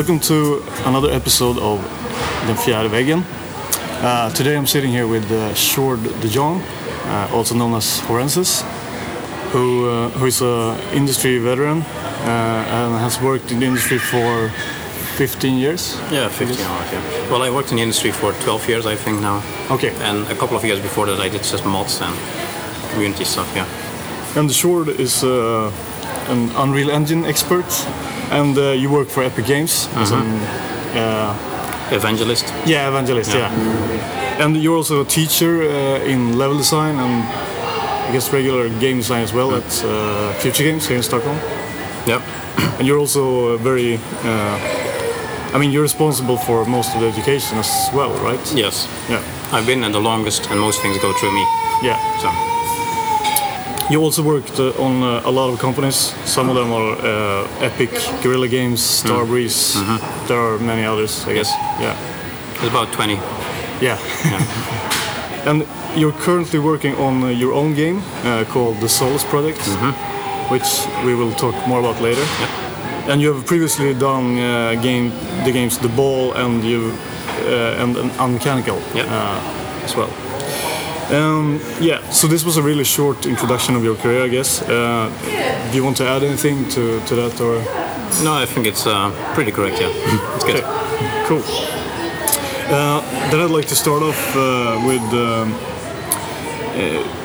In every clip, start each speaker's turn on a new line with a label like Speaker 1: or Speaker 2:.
Speaker 1: Welcome to another episode of Den fjärde väggen. Uh, today I'm sitting here with uh, Sjoerd de Jong, uh, also known as Hourences, who, uh, who is an industry veteran uh, and has worked in the industry for 15 years.
Speaker 2: Yeah, 15 hours, yeah. Well, I worked in the industry for 12 years, I think, now.
Speaker 1: Okay.
Speaker 2: And a couple of years before that, I did just mods and community stuff, yeah.
Speaker 1: And Sjoerd is uh, an Unreal Engine expert, and uh, you work for Epic Games as an uh,
Speaker 2: Evangelist.
Speaker 1: yeah evangelist.
Speaker 2: Yeah.
Speaker 1: Yeah. And you're also a teacher uh, in level design and I guess regular game design as well at uh, Future Games here in Stockholm.
Speaker 2: Yep.
Speaker 1: And you're also very, uh, I mean, you're responsible for most of the education as well, right?
Speaker 2: Yes.
Speaker 1: Yeah.
Speaker 2: I've been in the longest, and most things go through me.
Speaker 1: Yeah.
Speaker 2: So,
Speaker 1: You also worked uh, on uh, a lot of companies. Some of them are uh, Epic, Guerrilla Games, Starbreeze. There are many others, I guess. Yeah.
Speaker 2: it's about 20.
Speaker 1: Yeah. yeah. and you're currently working on uh, your own game uh, called the Solus Project, which we will talk more about later. And you have previously done uh, game the games The Ball and you uh, and, and Unmechanical
Speaker 2: Yep.
Speaker 1: uh, as well. Um, yeah, so this was a really short introduction of your career, I guess. Uh, do you want to add anything to, to that, or
Speaker 2: No, I think it's uh, pretty correct, yeah. It's good.
Speaker 1: Okay, cool. Uh, then I'd like to start off uh, with um, uh,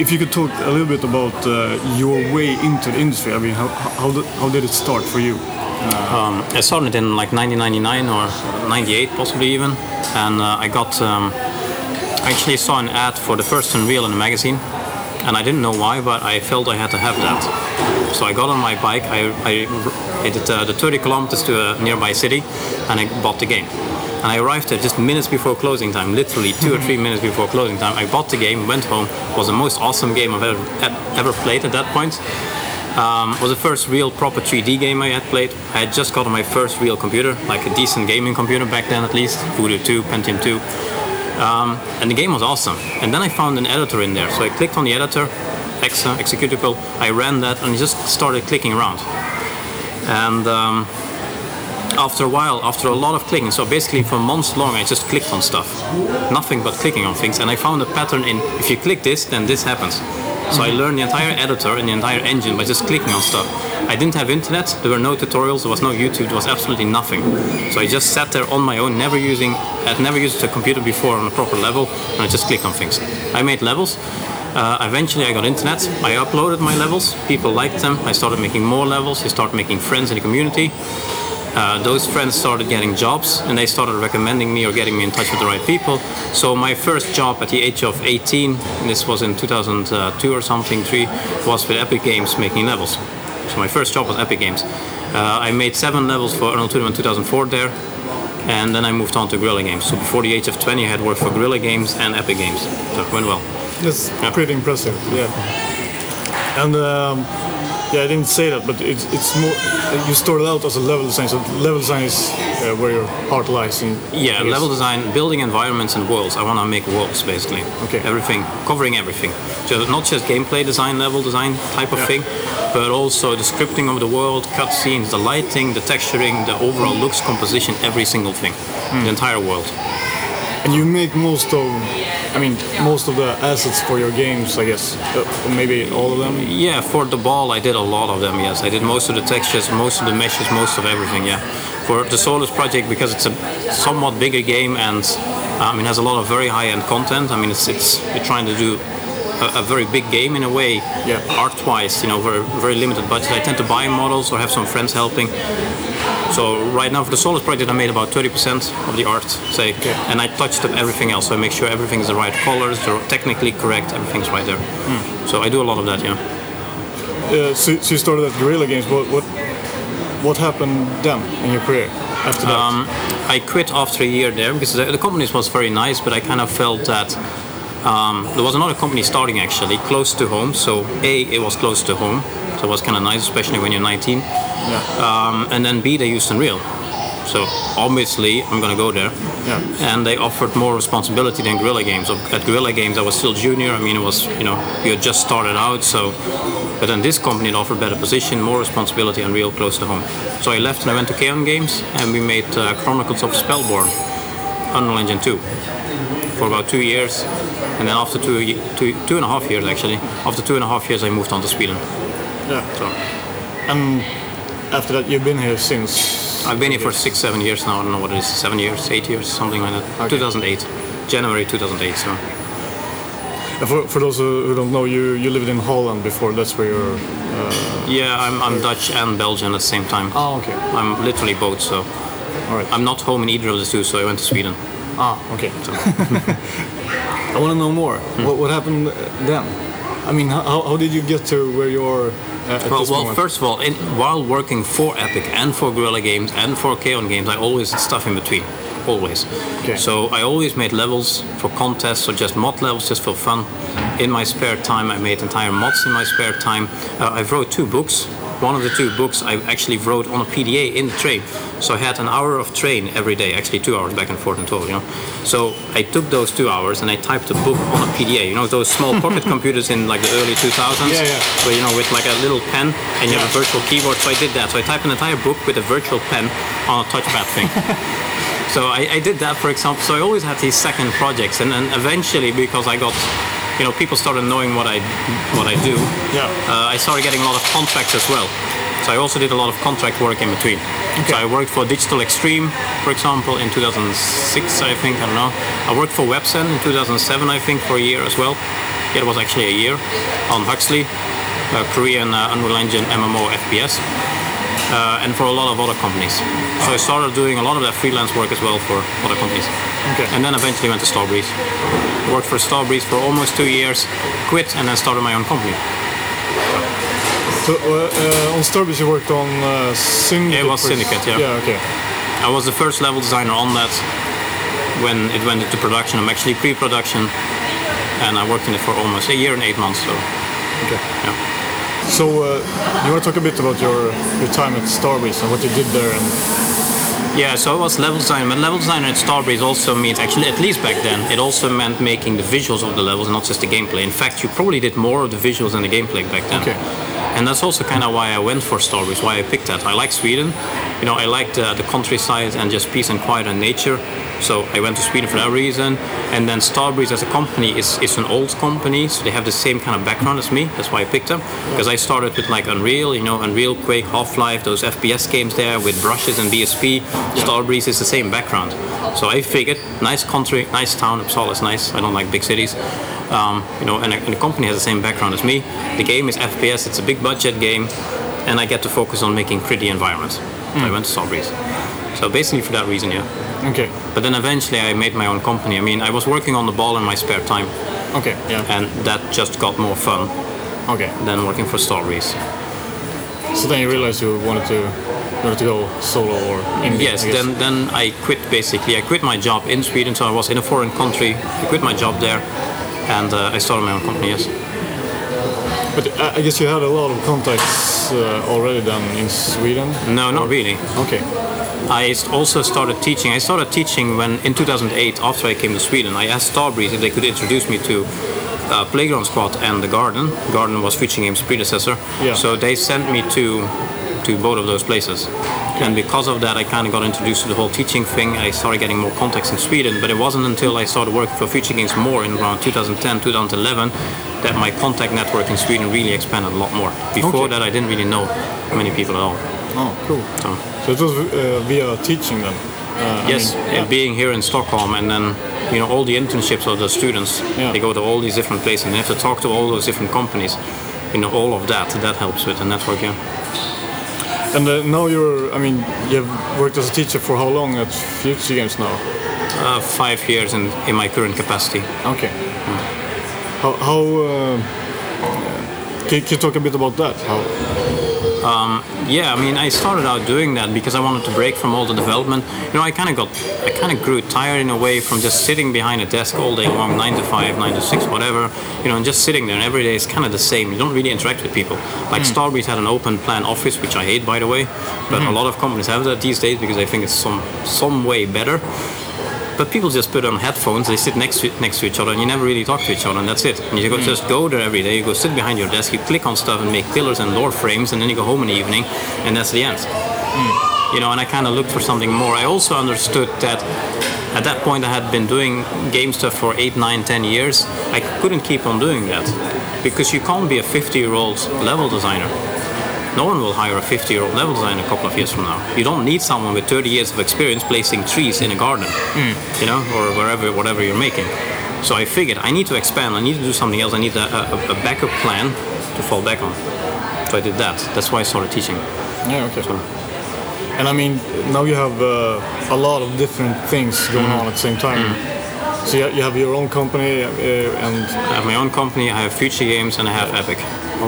Speaker 1: if you could talk a little bit about uh, your way into the industry. I mean, how, how, did, how did it start for you?
Speaker 2: Um, I started in like 1999 or 98, possibly even, and uh, I got. Um, I actually saw an ad for the first Unreal in a magazine, and I didn't know why, but I felt I had to have that. So I got on my bike. I, I, I did uh, the 30 kilometers to a nearby city, and I bought the game. And I arrived there just minutes before closing time, literally two or three minutes before closing time. I bought the game, went home. Was the most awesome game I've ever, ever played at that point. Um, was the first real proper 3D game I had played. I had just gotten my first real computer, like a decent gaming computer back then at least, Voodoo 2, Pentium 2. Um, and the game was awesome. And then I found an editor in there. So I clicked on the editor, Exa, executable, I ran that and just started clicking around. And um, after a while, after a lot of clicking, so basically for months long, I just clicked on stuff. Nothing but clicking on things. And I found a pattern in if you click this, then this happens. So I learned the entire editor and the entire engine by just clicking on stuff. I didn't have internet, there were no tutorials, there was no YouTube, there was absolutely nothing. So I just sat there on my own, never using, I'd never used a computer before on a proper level, and I just clicked on things. I made levels. Uh, eventually, I got internet. I uploaded my levels. People liked them. I started making more levels. I started making friends in the community. Uh, those friends started getting jobs and they started recommending me or getting me in touch with the right people. So my first job at the age of 18, this was in 2002 or something, three, was with Epic Games making levels. So my first job was Epic Games. Uh, I made seven levels for Unreal Tournament 2004 there, and then I moved on to Guerrilla Games. So before the age of 20, I had worked for Guerrilla Games and Epic Games. So it went well.
Speaker 1: That's pretty impressive. Yeah. And um, yeah, I didn't say that, but it's it's more. You started out as a level design, so level design is uh, where your heart lies. In,
Speaker 2: Yeah, level design, building environments and worlds. I want to make worlds basically.
Speaker 1: Okay.
Speaker 2: Everything, covering everything. So not just gameplay design, level design type of
Speaker 1: Yeah.
Speaker 2: thing, but also the scripting of the world, cutscenes, the lighting, the texturing, the overall looks, composition, every single thing,
Speaker 1: Hmm.
Speaker 2: the entire world.
Speaker 1: And you make most of, I mean, most of the assets for your games, I guess. Uh, maybe all of them.
Speaker 2: Yeah, for the ball, I did a lot of them. Yes, I did most of the textures, most of the meshes, most of everything. Yeah, for the Solus project because it's a somewhat bigger game and um, it has a lot of very high-end content. I mean, it's it's you're trying to do a, a very big game in a way,
Speaker 1: Yeah.
Speaker 2: art-wise. You know, very very limited budget. I tend to buy models or have some friends helping. So right now for the Solus project, I made about 30% of the art, say, and I touched up everything else. So I make sure everything is the right colors, they're technically correct, everything's right there. So I do a lot of that, yeah.
Speaker 1: Uh, so, so you started at Guerrilla Games. What what what happened then in your career after that?
Speaker 2: Um, I quit after a year there because the, the company was very nice, but I kind of felt that um, there was another company starting actually close to home. So a it was close to home, so it was kind of nice, especially when you're 19.
Speaker 1: yeah.
Speaker 2: Um, and then B they used Unreal. So obviously, I'm going to go there.
Speaker 1: Yeah.
Speaker 2: And they offered more responsibility than Guerrilla Games. At Guerrilla Games, I was still junior. I mean, it was you know you had just started out. So, but then this company it offered better position, more responsibility, and real close to home. So I left and I went to Chaos Games, and we made uh, Chronicles of Spellborn, Unreal Engine 2, for about two years. And then after two, two, two and a half years actually, after two and a half years, I moved on to Sweden.
Speaker 1: Yeah.
Speaker 2: So
Speaker 1: And after that, you've been here since.
Speaker 2: I've been here for six, seven years now. I don't know what it is, seven years, eight years, something like that.
Speaker 1: Okay.
Speaker 2: 2008, January 2008. So
Speaker 1: For, for those who don't know, you you lived in Holland before. That's where you're.
Speaker 2: yeah, I'm, I'm Dutch and Belgian at the same time.
Speaker 1: Oh, okay.
Speaker 2: I'm literally both. So
Speaker 1: All right.
Speaker 2: I'm not home in either of the two. So I went to Sweden.
Speaker 1: Ah, okay. I want to know more.
Speaker 2: Hmm.
Speaker 1: What, what happened then? I mean, how, how did you get to where you are uh,
Speaker 2: Well, well, first of all, in, while working for Epic and for Guerrilla Games and for Kaon Games, I always did stuff in between. Always.
Speaker 1: Okay.
Speaker 2: So I always made levels for contests or just mod levels just for fun. In my spare time, I made entire mods in my spare time. Uh, I wrote two books. One of the two books I actually wrote on a PDA in the train. So I had an hour of train every day, actually two hours back and forth in total, you know. So I took those two hours and I typed a book on a PDA. You know those small pocket computers in like the early 2000s?
Speaker 1: Yeah, yeah.
Speaker 2: So you know, with like a little pen and you have a virtual keyboard. So I did that. So I typed an entire book with a virtual pen on a touchpad thing. so I, I did that, for example. So I always had these second projects, and then eventually, because I got, you know, people started knowing what I what I do.
Speaker 1: Yeah.
Speaker 2: Uh, I started getting a lot of contracts as well. So I also did a lot of contract work in between. So I worked for Digital Extreme, for example, in 2006, I think. I don't know. I worked for Webzen in 2007, I think, for a year as well. It was actually a year on Huxley, uh, Korean uh, Unreal Engine MMO FPS, uh, and for a lot of other companies. So I started doing a lot of that freelance work as well for other companies.
Speaker 1: Okay.
Speaker 2: And then eventually went to Starbreeze. Worked for Starbreeze for almost two years, quit, and then started my own company.
Speaker 1: So, uh, uh, on Starbreeze, you worked on uh, Syndicate.
Speaker 2: It was. Syndicate, yeah.
Speaker 1: Yeah, okay.
Speaker 2: I was the first level designer on that when it went into production. I'm actually pre-production, and I worked in it for almost a year and eight months. So
Speaker 1: okay.
Speaker 2: yeah.
Speaker 1: So, uh, you want to talk a bit about your, your time at Starbreeze and what you did there? And
Speaker 2: Yeah, so I was level designer. But level designer at Starbreeze also means, actually, at least back then, it also meant making the visuals of the levels, not just the gameplay. In fact, you probably did more of the visuals than the gameplay back then.
Speaker 1: Okay.
Speaker 2: And that's also kind of why I went for Starbreeze, why I picked that. I like Sweden. You know, I liked uh, the countryside and just peace and quiet and nature. So I went to Sweden for that reason. And then Starbreeze as a company is, is an old company, so they have the same kind of background as me. That's why I picked them. Because I started with like Unreal, you know, Unreal, Quake, Half-Life, those FPS games there with brushes and BSP. Starbreeze is the same background. So I figured, nice country, nice town. Uppsala is nice. I don't like big cities. Um, you know, and, a, and the company has the same background as me. The game is FPS. It's a big budget game, and I get to focus on making pretty environments. So I went to Starbreeze. So basically for that reason, yeah.
Speaker 1: okay,
Speaker 2: But then eventually I made my own company. I mean, I was working on the ball in my spare time,
Speaker 1: okay, yeah,
Speaker 2: and that just got more fun
Speaker 1: okay.
Speaker 2: than working for Starbreeze.
Speaker 1: So then you realized you wanted to wanted to go solo or indie.
Speaker 2: Yes, then then I quit basically. I quit my job in Sweden, so I was in a foreign country. I quit my job there, and uh, I started my own company. Yes.
Speaker 1: But I I guess you had a lot of contacts uh, already then in Sweden.
Speaker 2: No, not really.
Speaker 1: Okay.
Speaker 2: I also started teaching. I started teaching when in 2008, after I came to Sweden, I asked Starbreeze if they could introduce me to uh, Playground Squad and The Garden. Garden was Future Games' predecessor.
Speaker 1: Yeah.
Speaker 2: So they sent me to to both of those places. And because of that, I kind of got introduced to the whole teaching thing. I started getting more contacts in Sweden, but it wasn't until I started working for Future Games more in around 2010, 2011 that my contact network in Sweden really expanded a lot more. Before
Speaker 1: Okay.
Speaker 2: that, I didn't really know many people at all.
Speaker 1: Oh, cool.
Speaker 2: So.
Speaker 1: So it was uh, via teaching then. Uh, I
Speaker 2: Yes,
Speaker 1: mean,
Speaker 2: and
Speaker 1: yeah.
Speaker 2: being here in Stockholm, and then you know all the internships of the students,
Speaker 1: Yeah.
Speaker 2: they go to all these different places, and they have to talk to all those different companies. You know, all of that that helps with the network. Yeah,
Speaker 1: And uh, now you're. I mean, you've worked as a teacher for how long at Future Games now?
Speaker 2: uh, five years in in my current capacity.
Speaker 1: Okay. How? how uh, can, can you talk a bit about that? How?
Speaker 2: Um, yeah, I mean, I started out doing that because I wanted to break from all the development. You know, I kind of got, I kind of grew tired in a way from just sitting behind a desk all day long, nine to five, nine to six, whatever. You know, and just sitting there, and every day is kind of the same. You don't really interact with people. Like Starbreeze had an open plan office, which I hate, by the way, but a lot of companies have that these days because I think it's some some way better. But people just put on headphones, they sit next to, next to each other, and you never really talk to each other, and that's it. And you go, hmm. just go there every day, you go sit behind your desk, you click on stuff and make pillars and door frames, and then you go home in the evening, and that's the end. Hmm. You know, and I kind of looked for something more. I also understood that at that point I had been doing game stuff for eight, nine, ten years. I couldn't keep on doing that because you can't be a 50 year old level designer. No one will hire a 50 year old level designer a couple of years from now. You don't need someone with 30 years of experience placing trees in a garden, you know, or wherever, whatever you're making. So I figured I need to expand, I need to do something else, I need a, a, a backup plan to fall back on. So I did that. That's why I started teaching.
Speaker 1: Yeah, okay. And I mean, now you have uh, a lot of different things going on at the same time. So you you have your own company uh, and
Speaker 2: I have my own company, I have Future Games, and I have Epic.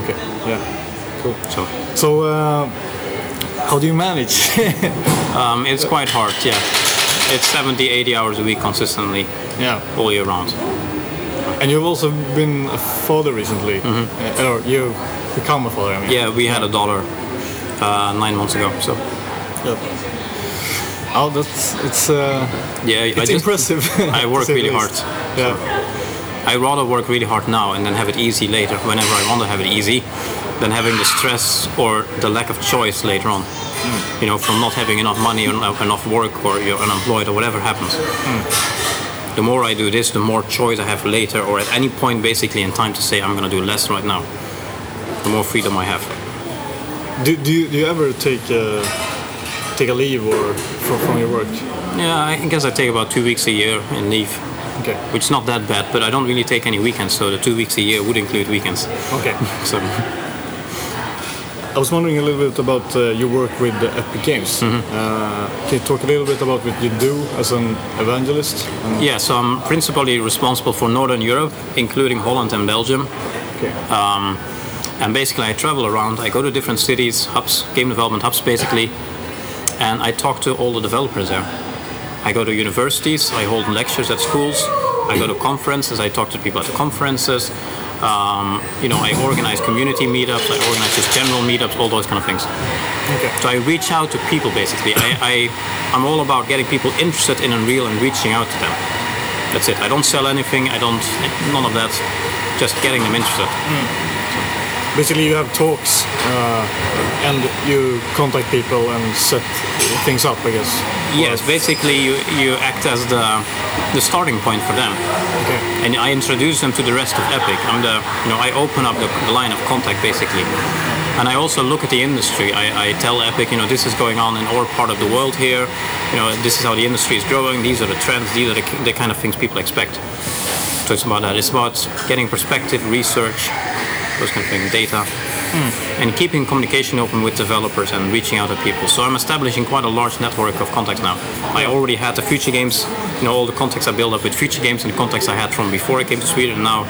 Speaker 1: okay, yeah, cool.
Speaker 2: So
Speaker 1: So uh, how do you manage?
Speaker 2: um, it's quite hard, yeah. It's 70, 80 hours a week consistently,
Speaker 1: yeah,
Speaker 2: all year round.
Speaker 1: and you've also been a father recently, uh, or you've become a father. I mean,
Speaker 2: Yeah, we had a daughter uh, nine months ago, so
Speaker 1: Yeah. Oh, that's it's uh,
Speaker 2: yeah, I
Speaker 1: it's
Speaker 2: just-
Speaker 1: impressive.
Speaker 2: I work really hard.
Speaker 1: Yeah,
Speaker 2: I rather work really hard now and then have it easy later, whenever I want to have it easy, than having the stress or the lack of choice later on. You know, from not having enough money or enough- enough work or you're unemployed or whatever happens. The more I do this, the more choice I have later or at any point basically in time to say I'm going to do less right now. The more freedom I have.
Speaker 1: do, do you do you ever take uh, take a leave or from, from your work?
Speaker 2: Yeah, I guess I take about two weeks a year and leave,
Speaker 1: Okay,
Speaker 2: which is not that bad, but I don't really take any weekends, so the two weeks a year would include weekends.
Speaker 1: okay.
Speaker 2: So
Speaker 1: I was wondering a little bit about uh, your work with the Epic Games.
Speaker 2: Mm-hmm.
Speaker 1: Uh, can you talk a little bit about what you do as an evangelist? And,
Speaker 2: Yeah, so I'm principally responsible for Northern Europe, including Holland and Belgium.
Speaker 1: okay.
Speaker 2: Um, and basically, I travel around. I go to different cities, hubs, game development hubs, basically, and I talk to all the developers there. I go to universities. I hold lectures at schools. I go to conferences. I talk to people at the conferences. Um, you know, I organize community meetups. I organize just general meetups, all those kind of things.
Speaker 1: okay.
Speaker 2: So I reach out to people basically. I, I I'm all about getting people interested in Unreal and reaching out to them. That's it. I don't sell anything. I don't none of that. Just getting them interested.
Speaker 1: Basically, you have talks uh, and you contact people and set things up, I guess.
Speaker 2: Yes, basically you, you act as the the starting point for them,
Speaker 1: Okay.
Speaker 2: and I introduce them to the rest of Epic. I'm the you know I open up the, the line of contact basically, and I also look at the industry. I, I tell Epic you know this is going on in our part of the world here. You know this is how the industry is growing. These are the trends. These are the, the kind of things people expect. So it's about that. It's about getting perspective, research, those kind of things, data, hmm. and keeping communication open with developers and reaching out to people. So I'm establishing quite a large network of contacts now. I already had the Future Games, you know, all the contacts I built up with Future Games and the contacts I had from before I came to Sweden. And now,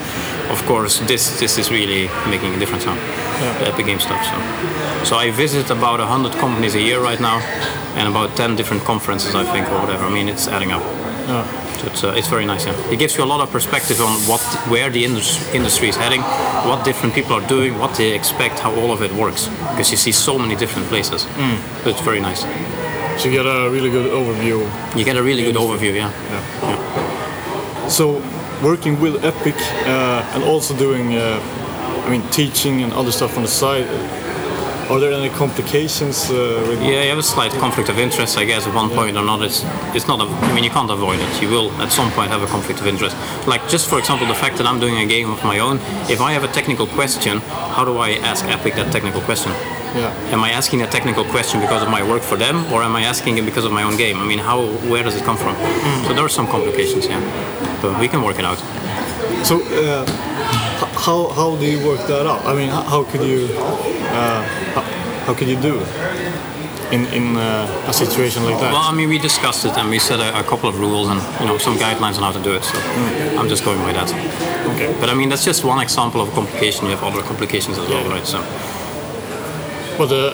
Speaker 2: of course, this this is really making a difference now. The Epic Game stuff. So, so I visit about hundred companies a year right now, and about ten different conferences, I think, or whatever. I mean, it's adding up.
Speaker 1: Yeah.
Speaker 2: It's, uh, it's very nice. Yeah. It gives you a lot of perspective on what, where the indus- industry is heading, what different people are doing, what they expect, how all of it works. Because you see so many different places. So it's very nice.
Speaker 1: So you get a really good overview.
Speaker 2: You get a really good overview. Yeah.
Speaker 1: So working with Epic uh, and also doing, uh, I mean, teaching and other stuff on the side. Are there any complications uh, with?
Speaker 2: Yeah, you have a slight conflict of interest, I guess, at one point or not. It's, it's not. A, I mean, you can't avoid it. You will at some point have a conflict of interest. Like just for example, the fact that I'm doing a game of my own. If I have a technical question, how do I ask Epic that technical question?
Speaker 1: Yeah.
Speaker 2: Am I asking a technical question because of my work for them, or am I asking it because of my own game? I mean, how, where does it come from? So there are some complications, yeah, but we can work it out.
Speaker 1: So uh, how how do you work that out? I mean, how could you how, how could you do in in uh, a situation like that?
Speaker 2: Well, I mean, we discussed it and we set a, a couple of rules and you know some guidelines on how to do it. So I'm just going by that.
Speaker 1: okay.
Speaker 2: But I mean, that's just one example of a complication. You have other complications as well, right? So
Speaker 1: But uh,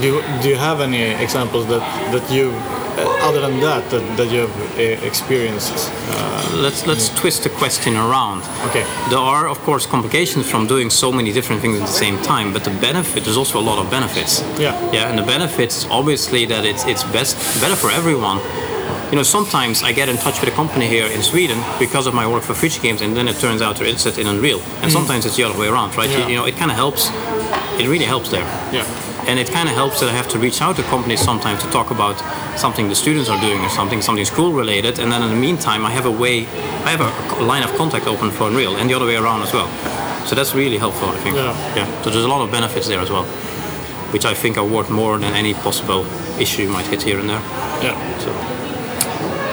Speaker 1: do you, do you have any examples that that you uh, other than that that, that you have uh, experienced? Uh,
Speaker 2: let's let's twist the question around.
Speaker 1: Okay.
Speaker 2: There are of course complications from doing so many different things at the same time, but the benefit there's also a lot of benefits.
Speaker 1: Yeah.
Speaker 2: Yeah, and the benefits obviously that it's it's best better for everyone. You know, sometimes I get in touch with a company here in Sweden because of my work for Future Games, and then it turns out they're interested in Unreal. And sometimes it's the other way around, right? You,
Speaker 1: Mm.
Speaker 2: You know, it kind of helps. It really helps there.
Speaker 1: yeah.
Speaker 2: And it kind of helps that I have to reach out to companies sometimes to talk about something the students are doing or something, something school related. And then in the meantime, I have a way, I have a, a line of contact open for Unreal and the other way around as well. So that's really helpful, I think.
Speaker 1: Yeah.
Speaker 2: yeah. So there's a lot of benefits there as well, which I think are worth more than any possible issue you might hit here and there.
Speaker 1: Yeah.
Speaker 2: So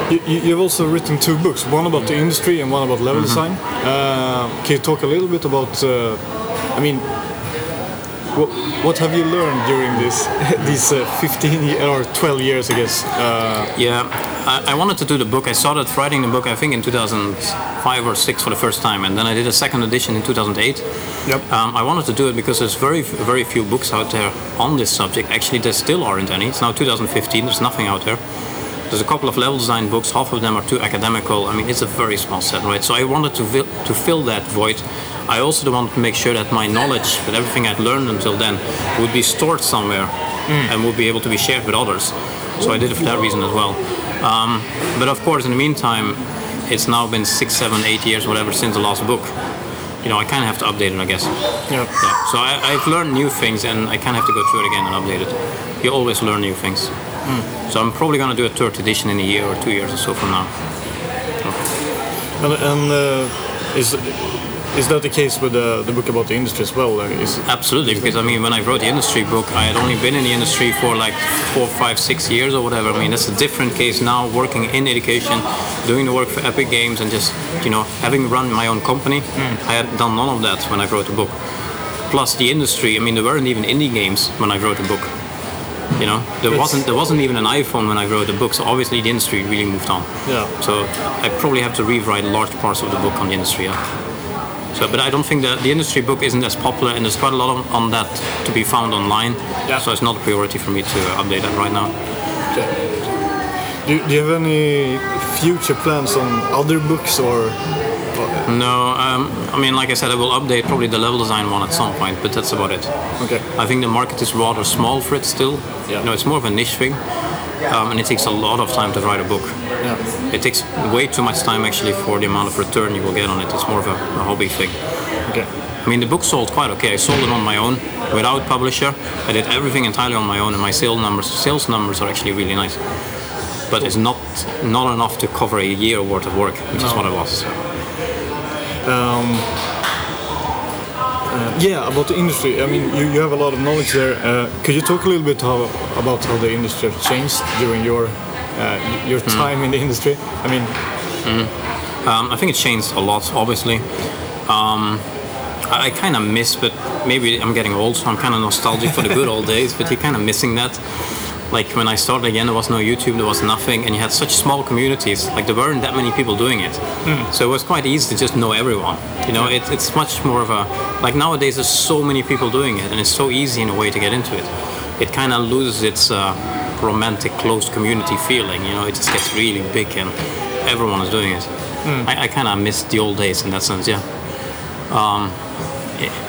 Speaker 1: You, you've also written two books, one about the industry and one about level design. Uh, can you talk a little bit about? Uh, I mean, what, what have you learned during this these uh, 15 year, or 12 years, I guess? Uh,
Speaker 2: Yeah, I, I wanted to do the book. I started writing the book, I think, in 2005 or six for the first time, and then I did a second edition in 2008.
Speaker 1: Yep.
Speaker 2: Um, I wanted to do it because there's very, very few books out there on this subject. Actually, there still aren't any. It's now 2015. There's nothing out there. There's a couple of level design books. Half of them are too academical. I mean, it's a very small set, right? So I wanted to fill, to fill that void. I also wanted to make sure that my knowledge, that everything I'd learned until then, would be stored somewhere and would be able to be shared with others. So I did it for that reason as well. Um, but of course, in the meantime, it's now been six, seven, eight years, whatever, since the last book. You know, I kind of have to update it, I guess.
Speaker 1: yeah.
Speaker 2: Yeah. So I, I've learned new things, and I kind of have to go through it again and update it. You always learn new things. So I'm probably going to do a third edition in a year or two years or so from now.
Speaker 1: And, and uh, is is that the case with the, the book about the industry as well? Is
Speaker 2: Absolutely, because I mean, when I wrote the industry book, I had only been in the industry for like four, five, six years or whatever. I mean, that's a different case now, working in education, doing the work for Epic Games, and just you know having run my own company. I had done none of that when I wrote the book. Plus, the industry. I mean, there weren't even indie games when I wrote the book. You know, there
Speaker 1: It's-
Speaker 2: wasn't there wasn't even an iPhone when I wrote the book. So obviously, the industry really moved on.
Speaker 1: Yeah.
Speaker 2: So I probably have to rewrite large parts of the book on the industry. Yeah. So, but I don't think that the industry book isn't as popular, and there's quite a lot of, on that to be found online.
Speaker 1: Yeah.
Speaker 2: So it's not a priority for me to update that right now.
Speaker 1: do, do you have any future plans on other books or?
Speaker 2: No, um, I mean, like I said, I will update probably the level design one at some point, but that's about it.
Speaker 1: Okay.
Speaker 2: I think the market is rather small for it still.
Speaker 1: Yeah.
Speaker 2: You know, it's more of a niche thing, um, and it takes a lot of time to write a book.
Speaker 1: Yeah.
Speaker 2: It takes way too much time actually for the amount of return you will get on it. It's more of a, a hobby thing.
Speaker 1: Okay.
Speaker 2: I mean, the book sold quite okay. I sold it on my own without publisher. I did everything entirely on my own, and my sales numbers sales numbers are actually really nice. But it's not not enough to cover a year worth of work, which is
Speaker 1: No.
Speaker 2: what I lost.
Speaker 1: Yeah, about the industry. I mean, you, you have a lot of knowledge there. Uh, could you talk a little bit how, about how the industry has changed during your uh, your time in the industry? I mean,
Speaker 2: Um, I think it changed a lot, obviously. Um, I, I kind of miss, but maybe I'm getting old, so I'm kind of nostalgic for the good old days. But you're kind of missing that. Like when I started again, there was no YouTube, there was nothing, and you had such small communities. Like there weren't that many people doing it, so it was quite easy to just know everyone. You know, it, it's much more of a like nowadays. There's so many people doing it, and it's so easy in a way to get into it. It kind of loses its uh, romantic, closed community feeling. You know, it just gets really big, and everyone is doing it. I, I kind of miss the old days in that sense. Yeah. Um,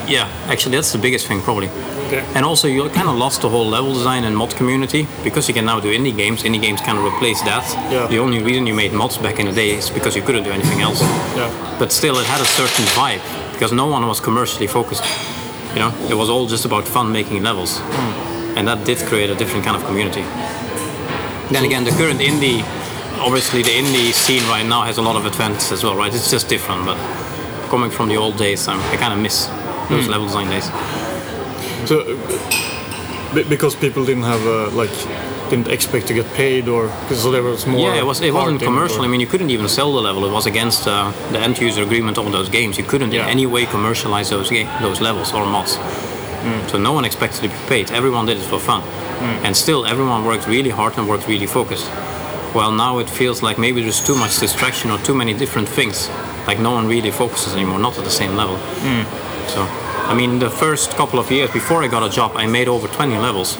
Speaker 2: yeah, actually, that's the biggest thing probably.
Speaker 1: Okay.
Speaker 2: And also, you kind of lost the whole level design and mod community because you can now do indie games. Indie games kind of replace that.
Speaker 1: Yeah.
Speaker 2: The only reason you made mods back in the day is because you couldn't do anything else.
Speaker 1: Yeah.
Speaker 2: But still, it had a certain vibe because no one was commercially focused. You know, it was all just about fun making levels, hmm. and that did create a different kind of community. Then again, the current indie, obviously, the indie scene right now has a lot of advantages as well, right? It's just different, but coming from the old days, I'm, I kind of miss those hmm. level design days.
Speaker 1: So uh, because people didn't have uh, like didn't expect to get paid or so there was more.
Speaker 2: Yeah, it was. It wasn't commercial.
Speaker 1: or-
Speaker 2: I mean, you couldn't even sell the level. It was against uh, the end user agreement on those games. You couldn't
Speaker 1: Yeah.
Speaker 2: in any way commercialize those ga- those levels or mods. So no one expected to be paid. Everyone did it for fun, and still everyone worked really hard and worked really focused. Well, now it feels like maybe there's too much distraction or too many different things. Like no one really focuses anymore, not at the same level. So I mean, the first couple of years before I got a job, I made over 20 levels.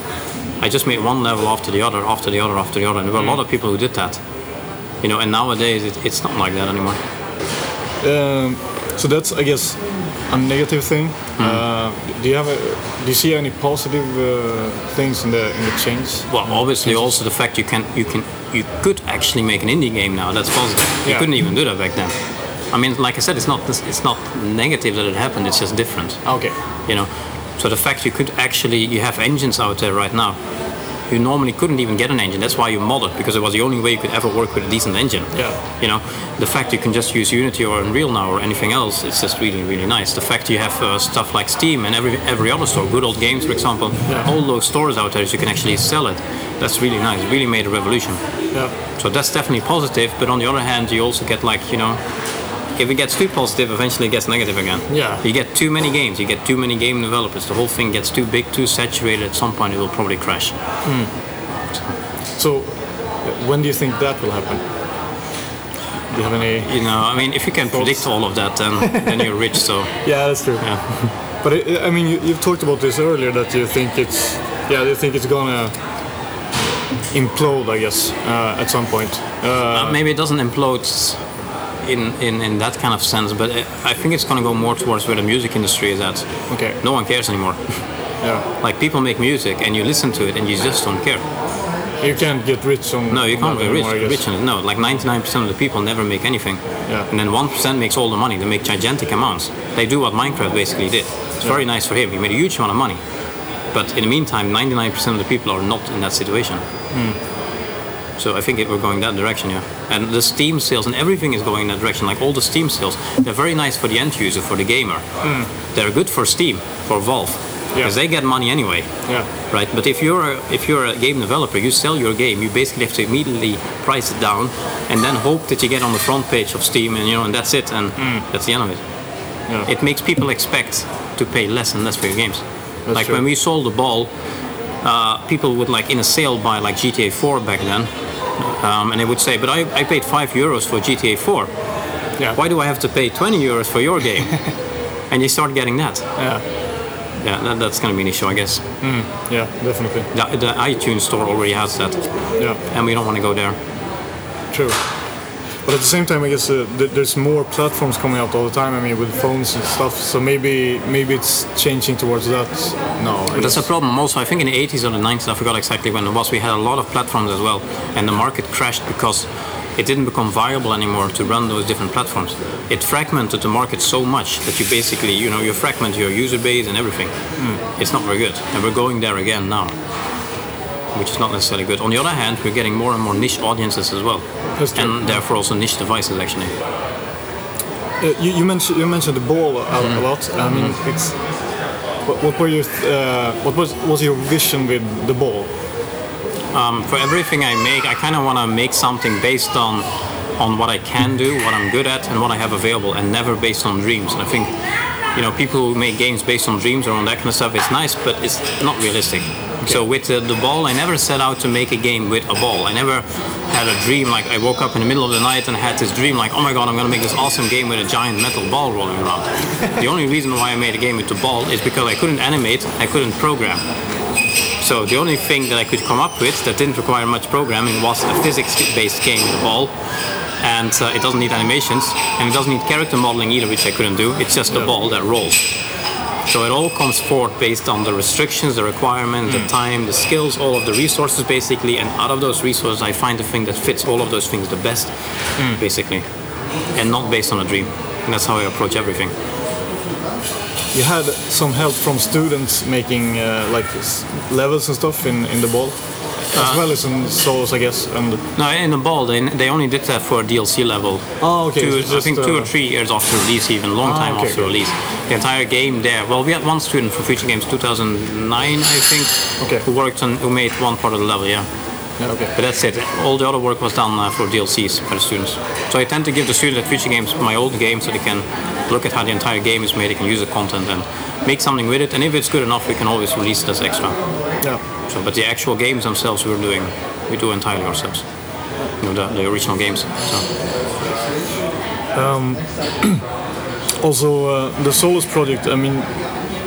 Speaker 2: I just made one level after the other, after the other, after the other. And there were a lot of people who did that. You know, and nowadays it, it's not like that anymore.
Speaker 1: Um, so that's, I guess, a negative thing.
Speaker 2: Hmm.
Speaker 1: Uh, do you have a, do you see any positive uh, things in the in the change?
Speaker 2: Well, obviously, also the fact you can you can you could actually make an indie game now. That's positive. You couldn't even do that back then. I mean, like I said, it's not it's not negative that it happened. It's just different.
Speaker 1: Okay.
Speaker 2: You know, so the fact you could actually you have engines out there right now. You normally couldn't even get an engine. That's why you modded because it was the only way you could ever work with a decent engine.
Speaker 1: Yeah.
Speaker 2: You know, the fact you can just use Unity or Unreal now or anything else, it's just really really nice. The fact you have uh, stuff like Steam and every every other store, Good Old Games, for example,
Speaker 1: Yeah.
Speaker 2: all those stores out there, so you can actually sell it. That's really nice. Really made a revolution.
Speaker 1: Yeah.
Speaker 2: So that's definitely positive. But on the other hand, you also get like you know, if it gets too positive, eventually it gets negative again.
Speaker 1: Yeah.
Speaker 2: You get too many games. You get too many game developers. The whole thing gets too big, too saturated. At some point, it will probably crash.
Speaker 1: So, when do you think that will happen? Do you have any?
Speaker 2: You know, I mean, if you can predict all of that, then then you're rich. So
Speaker 1: Yeah, that's true.
Speaker 2: yeah.
Speaker 1: But it, I mean, you, you've talked about this earlier that you think it's, yeah, you think it's gonna implode, I guess, uh, at some point. Uh,
Speaker 2: Uh, maybe it doesn't implode in, in, in that kind of sense, but I I think it's going to go more towards where the music industry is at.
Speaker 1: okay.
Speaker 2: No one cares anymore.
Speaker 1: Yeah.
Speaker 2: like people make music and you listen to it and you just don't care.
Speaker 1: You can't get rich on.
Speaker 2: No, you can't get rich,
Speaker 1: anymore,
Speaker 2: rich on it. No, like 99% of the people never make anything.
Speaker 1: Yeah.
Speaker 2: And then 1% makes all the money. They make gigantic amounts. They do what Minecraft basically did. It's very nice for him. He made a huge amount of money. But in the meantime, 99% of the people are not in that situation.
Speaker 1: Hmm.
Speaker 2: So I think it, we're going that direction, yeah. And the Steam sales and everything is going in that direction. Like all the Steam sales, they're very nice for the end user, for the gamer. They're good for Steam, for Valve,
Speaker 1: Hmm. Yeah.
Speaker 2: because they get money anyway
Speaker 1: Yeah.
Speaker 2: right? But if you're a, if you're a game developer, you sell your game, you basically have to immediately price it down, and then hope that you get on the front page of Steam, and you know, and that's it, and that's the end of it.
Speaker 1: Yeah.
Speaker 2: It makes people expect to pay less and less for your games.
Speaker 1: That's
Speaker 2: like
Speaker 1: true.
Speaker 2: when we sold the ball, uh, people would like in a sale buy like GTA 4 back then, um, and they would say, "But I, I paid five euros for GTA 4.
Speaker 1: Yeah.
Speaker 2: Why do I have to pay 20 euros for your game?" and you start getting that.
Speaker 1: Yeah.
Speaker 2: Yeah, that, that's going to be an issue, I guess.
Speaker 1: Yeah. Definitely.
Speaker 2: The, the iTunes store already has that,
Speaker 1: Yeah.
Speaker 2: and we don't want to go there.
Speaker 1: True. But at the same time, I guess uh, th- there's more platforms coming out all the time. I mean, with phones and stuff. So maybe maybe it's changing towards that. No. I
Speaker 2: But that's a problem also. I think in the 80s or the 90s, I forgot exactly when it was, we had a lot of platforms as well. And the market crashed because it didn't become viable anymore to run those different platforms. It fragmented the market so much that you basically, you know, you fragment your user base and everything. It's not very good. And we're going there again now, which is not necessarily good. On the other hand, we're getting more and more niche audiences as well. And therefore also niche devices actually.
Speaker 1: Uh, you, you mentioned you mentioned the ball a, a lot. I mean, it's. What, what were your uh, what was was your vision with the ball?
Speaker 2: um, for everything I make, I kind of want to make something based on on what I can do, what I'm good at, and what I have available, and never based on dreams. And I think, you know, people who make games based on dreams or on that kind of stuff, it's nice, but it's not realistic. So with the, the ball, I never set out to make a game with a ball. I never had a dream like I woke up in the middle of the night and had this dream like, oh my god, I'm gonna make this awesome game with a giant metal ball rolling around. the only reason why I made a game with the ball is because I couldn't animate, I couldn't program. So the only thing that I could come up with that didn't require much programming was a physics-based game with a ball, and uh, it doesn't need animations, and it doesn't need character modeling either, which I couldn't do. It's just a ball that rolls. So it all comes forth based on the restrictions, the requirements, the time, the skills, all of the resources basically, and out of those resources I find the thing that fits all of those things the best, basically, and not based on a dream. And that's how I approach everything.
Speaker 1: You had some help from students making uh, like levels and stuff in, in the ball, as well as in Solus, I guess. And
Speaker 2: No, in the ball, they, they only did that for a DLC level.
Speaker 1: Oh, okay,
Speaker 2: Two, I think two
Speaker 1: uh,
Speaker 2: or three years after release, even long
Speaker 1: Ah,
Speaker 2: time
Speaker 1: okay,
Speaker 2: after
Speaker 1: okay.
Speaker 2: release. The entire game there. Well, we had one student from Future Games 2009, I think,
Speaker 1: Okay.
Speaker 2: who worked on, who made one part of the level. Yeah,
Speaker 1: yeah, okay.
Speaker 2: but that's it. All the other work was done uh, for DLCs for the students. So I tend to give the students at Future Games my old game, so they can look at how the entire game is made. They can use the content and make something with it. And if it's good enough, we can always release it as extra.
Speaker 1: Yeah.
Speaker 2: So, but the actual games themselves, we're doing, we do entirely ourselves. You know, the, the original games. So.
Speaker 1: Also, uh, the Solus project. I mean,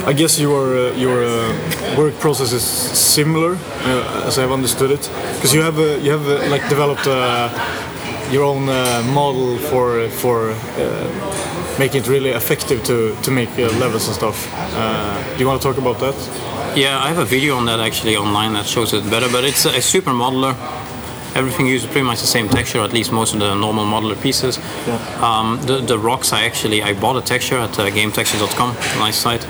Speaker 1: I guess your uh, your uh, work process is similar, uh, as I've understood it, because you have uh, you have uh, like developed your own model for for making it really effective to to make levels and stuff. Do you want to talk about that?
Speaker 2: Yeah, I have a video on that actually online that shows it better, but it's a super modular. Everything uses pretty much the same texture, at least most of the normal modular pieces. Um, the, the rocks, I actually I bought a texture at uh, GameTextures.com, nice site,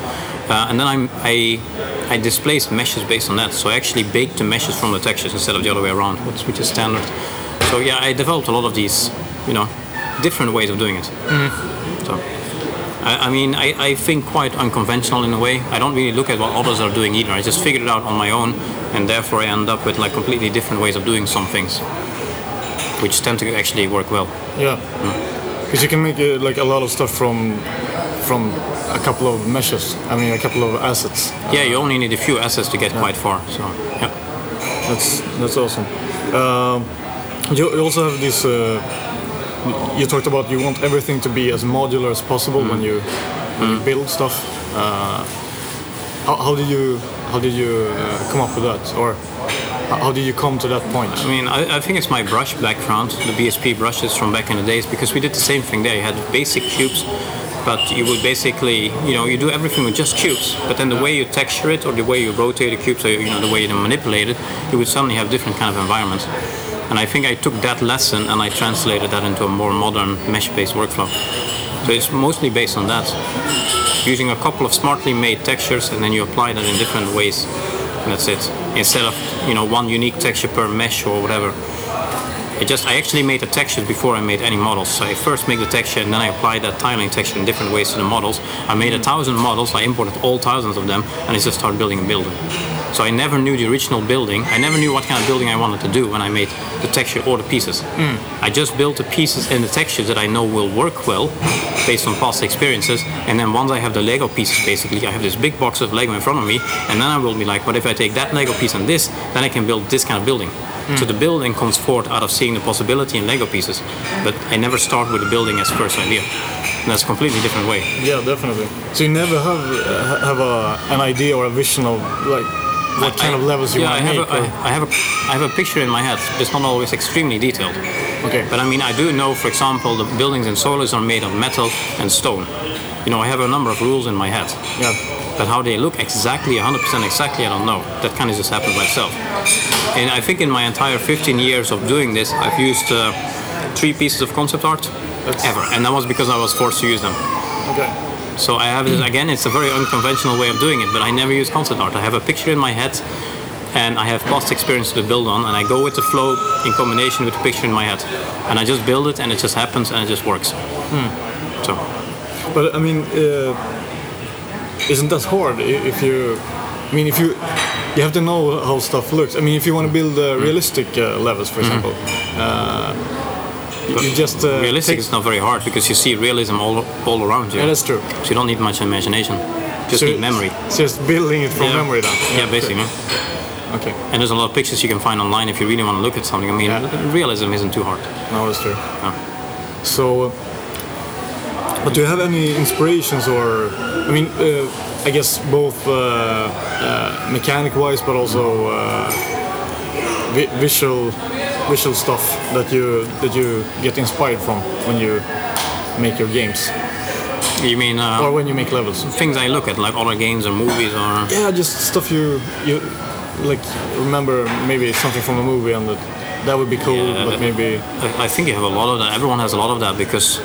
Speaker 2: uh, and then I'm, I I displaced meshes based on that. So I actually baked the meshes from the textures instead of the other way around, which, which is standard. So yeah, I developed a lot of these, you know, different ways of doing it. So. I, I mean, I, I think quite unconventional in a way. I don't really look at what others are doing either. I just figured it out on my own, and therefore I end up with like completely different ways of doing some things, which tend to actually work well.
Speaker 1: Yeah, because you can make uh, like a lot of stuff from from a couple of meshes. I mean, a couple of assets.
Speaker 2: Yeah, you only need a few assets to get quite far. So yeah,
Speaker 1: That's that's awesome. Um, you you also have this. Uh, you talked about you want everything to be as modular as possible when you when you build stuff. Uh, how, how did you how did you uh, come up with that, or how how did you come to that point?
Speaker 2: I mean, I, I think it's my brush background, the BSP brushes from back in the days, because we did the same thing there. You had basic cubes, but you would basically, you know, you do everything with just cubes. But then the way you texture it, or the way you rotate the cubes, or you know, the way you manipulate it, you would suddenly have different kind of environments. And I think I took that lesson and I translated that into a more modern mesh-based workflow. So it's mostly based on that. Using a couple of smartly made textures and then you apply that in different ways. And that's it. Instead of, you know, one unique texture per mesh or whatever. I just I actually made the textures before I made any models. So I first make the texture and then I apply that tiling texture in different ways to the models. I made a thousand models, I imported all thousands of them, and I just started building a building. So I never knew the original building. I never knew what kind of building I wanted to do when I made the texture or the pieces. I just built the pieces and the textures that I know will work well based on past experiences. And then once I have the Lego pieces, basically, I have this big box of Lego in front of me, and then I will be like, what if I take that Lego piece and this, then I can build this kind of building. So the building comes forth out of seeing the possibility in Lego pieces, but I never start with the building as first idea. And that's a completely different way.
Speaker 1: Yeah, definitely. So you never have uh, have a, an idea or a vision of like what kind
Speaker 2: I-
Speaker 1: of levels you
Speaker 2: yeah,
Speaker 1: want
Speaker 2: I
Speaker 1: to
Speaker 2: have
Speaker 1: make.
Speaker 2: A, I, I have a, I have a picture in my head. It's not always extremely detailed.
Speaker 1: okay,
Speaker 2: But I mean, I do know, for example, the buildings in Solus are made of metal and stone. You know, I have a number of rules in my head.
Speaker 1: yeah,
Speaker 2: But how they look exactly, 100% exactly, I don't know. That kind of just happened by itself. And I think in my entire 15 years of doing this, I've used uh, three pieces of concept art
Speaker 1: That's-
Speaker 2: ever. And that was because I was forced to use them.
Speaker 1: okay,
Speaker 2: So I have this, again, it's a very unconventional way of doing it, but I never use concept art. I have a picture in my head and I have past experience to build on, and I go with the flow in combination with the picture in my head. And I just build it, and it just happens, and it just works. So,
Speaker 1: but I mean, uh, isn't that hard if you? I mean, if you you have to know how stuff looks. I mean, if you want to build uh, realistic uh, levels, for example, uh, you, just uh,
Speaker 2: realistic It's not very hard because you see realism all, all around you.
Speaker 1: Yeah, that's true.
Speaker 2: So you don't need much imagination, just
Speaker 1: So
Speaker 2: need memory.
Speaker 1: Just building it from
Speaker 2: Yeah.
Speaker 1: memory, then.
Speaker 2: Yeah, basically.
Speaker 1: Okay.
Speaker 2: And there's a lot of pictures you can find online if you really want to look at something. I mean,
Speaker 1: Yeah.
Speaker 2: realism isn't too hard.
Speaker 1: No, that's true.
Speaker 2: Yeah.
Speaker 1: So, uh, but do you have any inspirations or, I mean, uh, I guess both uh, uh, mechanic-wise, but also uh, vi- visual, visual stuff that you that you get inspired from when you make your games
Speaker 2: You mean uh,
Speaker 1: or when you make levels.
Speaker 2: things I look at, like other games or movies or.
Speaker 1: Yeah, just stuff you you like remember maybe something from a movie and that that would be cool,
Speaker 2: Yeah,
Speaker 1: but maybe
Speaker 2: I I think you have a lot of that. Everyone has a lot of that because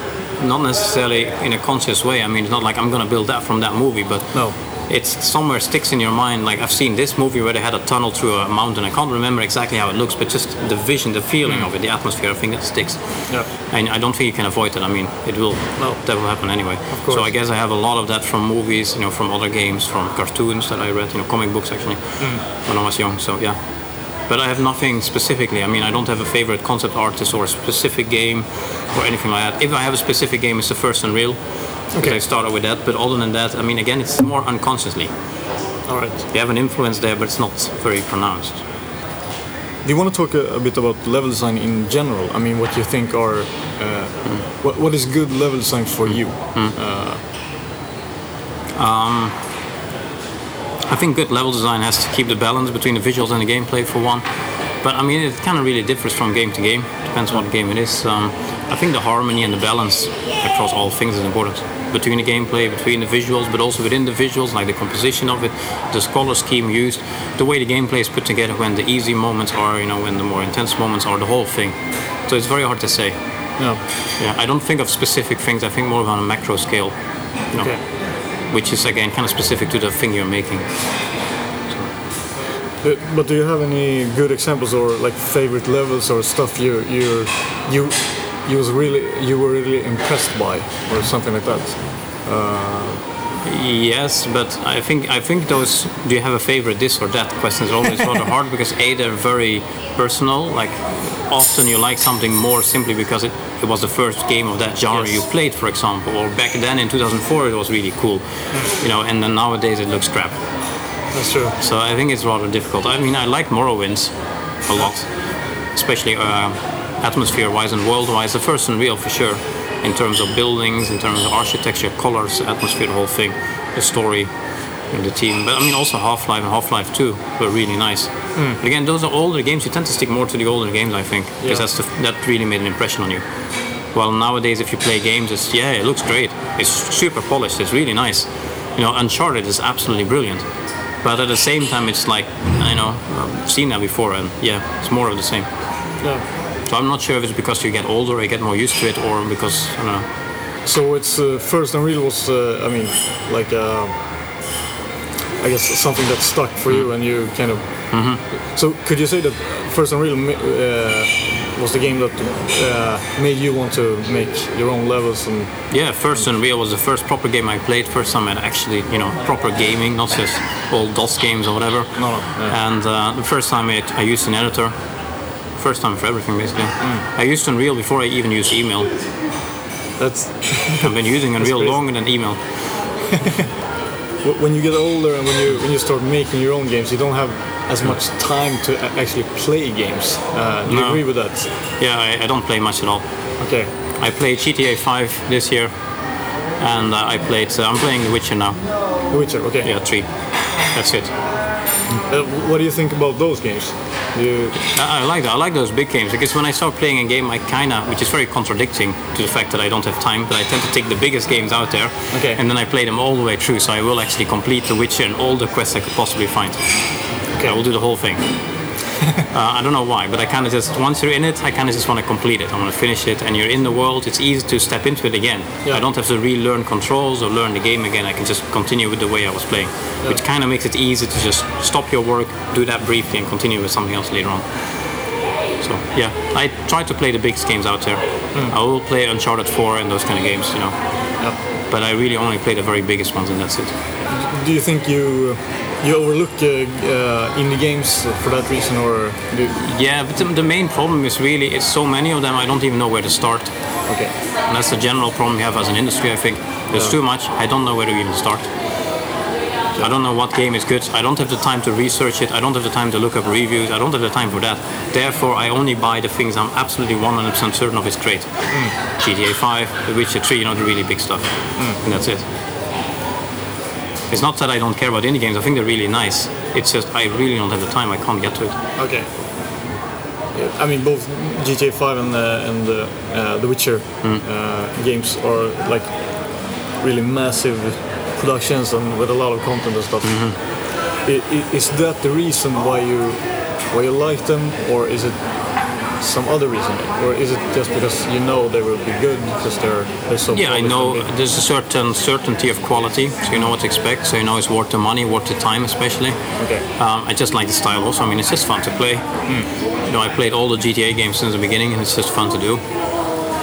Speaker 2: not necessarily in a conscious way. I mean, it's not like I'm going to build that from that movie, but
Speaker 1: No.
Speaker 2: It's somewhere sticks in your mind. Like I've seen this movie where they had a tunnel through a mountain. I can't remember exactly how it looks, but just the vision, the feeling of it, the atmosphere. I think that sticks.
Speaker 1: Yeah.
Speaker 2: And I don't think you can avoid it. I mean, it will.
Speaker 1: No.
Speaker 2: That will happen anyway.
Speaker 1: Of course.
Speaker 2: So I guess I have a lot of that from movies, you know, from other games, from cartoons that I read, you know, comic books actually,
Speaker 1: Mm.
Speaker 2: when I was young. So yeah. But I have nothing specifically. I mean, I don't have a favorite concept artist or a specific game or anything like that. If I have a specific game, it's the first Unreal. Okay.
Speaker 1: Okay.
Speaker 2: I started with that. But other than that, I mean, again, it's more unconsciously.
Speaker 1: all right.
Speaker 2: You have an influence there, but it's not very pronounced.
Speaker 1: Do you want to talk a, a bit about level design in general? I mean, what you think are uh, what, what is good level design for you?
Speaker 2: I think good level design has to keep the balance between the visuals and the gameplay for one. But I mean, it kind of really differs from game to game. Depends on what game it is. Um, I think the harmony and the balance across all things is important. Between the gameplay, between the visuals, but also within the visuals, like the composition of it, the color scheme used, the way the gameplay is put together, when the easy moments are, you know, when the more intense moments are, the whole thing. So it's very hard to say.
Speaker 1: No.
Speaker 2: Yeah, I don't think of specific things. I think more on a macro scale. You know,
Speaker 1: Okay.
Speaker 2: Which is again kind of specific to the thing you're making.
Speaker 1: But, but do you have any good examples or like favorite levels or stuff you you you you was really you were really impressed by or something like that?
Speaker 2: Yes, but I think I think those. Do you have a favorite this or that? Questions are always rather hard because a they're very personal. Like often you like something more simply because it, it was the first game of that genre
Speaker 1: Yes.
Speaker 2: you played, for example. Or back then in 2004 it was really cool, you know. And then nowadays it looks crap.
Speaker 1: That's true.
Speaker 2: So I think it's rather difficult. I mean, I like Morrowind a lot, especially uh, atmosphere-wise and world-wise. The first Unreal for sure, in terms of buildings, in terms of architecture, colors, atmosphere, the whole thing, the story, and the team. But I mean, also Half-Life and Half-Life 2 were really nice. But again, those are older games. You tend to stick more to the older games, I think, because
Speaker 1: Yeah.
Speaker 2: that's the, that really made an impression on you. Well, nowadays, if you play games, it's yeah, it looks great. It's super polished. It's really nice. You know, Uncharted is absolutely brilliant. But at the same time, it's like you know, I've seen that before, and yeah, it's more of the same.
Speaker 1: Yeah.
Speaker 2: So I'm not sure if it's because you get older, or you get more used to it, or because I don't know.
Speaker 1: So it's uh, first Unreal was uh, I mean like uh, I guess something that stuck for you and you kind of. So could you say that first Unreal uh, was the game that uh, made you want to make your own levels and
Speaker 2: Yeah, first Unreal was the first proper game I played. First time I actually, you know, proper gaming, not just old DOS games or whatever.
Speaker 1: No, no, yeah.
Speaker 2: And uh, the first time I, I used an editor. First time for everything, basically.
Speaker 1: Mm.
Speaker 2: I used Unreal before I even used email.
Speaker 1: that's
Speaker 2: I've been using Unreal longer than email.
Speaker 1: When you get older and when you when you start making your own games, you don't have as much time to actually play games. Uh, do you
Speaker 2: No.
Speaker 1: agree with that?
Speaker 2: Yeah, I, I don't play much at all.
Speaker 1: Okay.
Speaker 2: I played GTA 5 this year, and uh, I played. Uh, I'm playing The Witcher now.
Speaker 1: The Witcher. Okay.
Speaker 2: Yeah, three. That's it.
Speaker 1: Uh, what do you think about those games? You,
Speaker 2: I, I like that. I like those big games because when I start playing a game, I kind of, which is very contradicting to the fact that I don't have time, but I tend to take the biggest games out there,
Speaker 1: Okay.
Speaker 2: and then I play them all the way through. So I will actually complete The Witcher and all the quests I could possibly find.
Speaker 1: okay.
Speaker 2: I will do the whole thing. uh, I don't know why, but I kind of just once you're in it, I kind of just want to complete it. I want to finish it, and you're in the world. It's easy to step into it again.
Speaker 1: Yeah.
Speaker 2: I don't have to relearn controls or learn the game again. I can just continue with the way I was playing, which kind of makes it easy to just stop your work, do that briefly, and continue with something else later on. So yeah, I try to play the biggest games out there. I will play Uncharted 4 and those kind of games, you know.
Speaker 1: Yeah.
Speaker 2: But I really only play the very biggest ones, and that's it.
Speaker 1: Do you think you you overlook uh, uh, indie games for that reason, or do,
Speaker 2: Yeah, but the, main problem is really it's so many of them. I don't even know where to start.
Speaker 1: okay?
Speaker 2: And that's the general problem we have as an industry, I think. There's
Speaker 1: Yeah.
Speaker 2: too much. I don't know where to even start. I don't know what game is good. I don't have the time to research it. I don't have the time to look up reviews. I don't have the time for that. Therefore, I only buy the things I'm absolutely 100% certain of is great. GTA 5, The Witcher 3, you know, the really big stuff. And that's it. It's not that I don't care about indie games. I think they're really nice. It's just I really don't have the time. I can't get to it.
Speaker 1: Okay. I mean, both GTA 5 and uh, and uh, uh, The Witcher uh, games are like really massive productions and with a lot of content and stuff. I- i- Is that the reason why you why you like them, or is it some other reason, or is it just because you know they will be good because they're they're so?
Speaker 2: Yeah, I know there's a certain certainty of quality, so you know what to expect. So you know it's worth the money, worth the time, especially.
Speaker 1: Okay.
Speaker 2: Um, I just like the style also. I mean, it's just fun to play. You know, I played all the GTA games since the beginning, and it's just fun to do.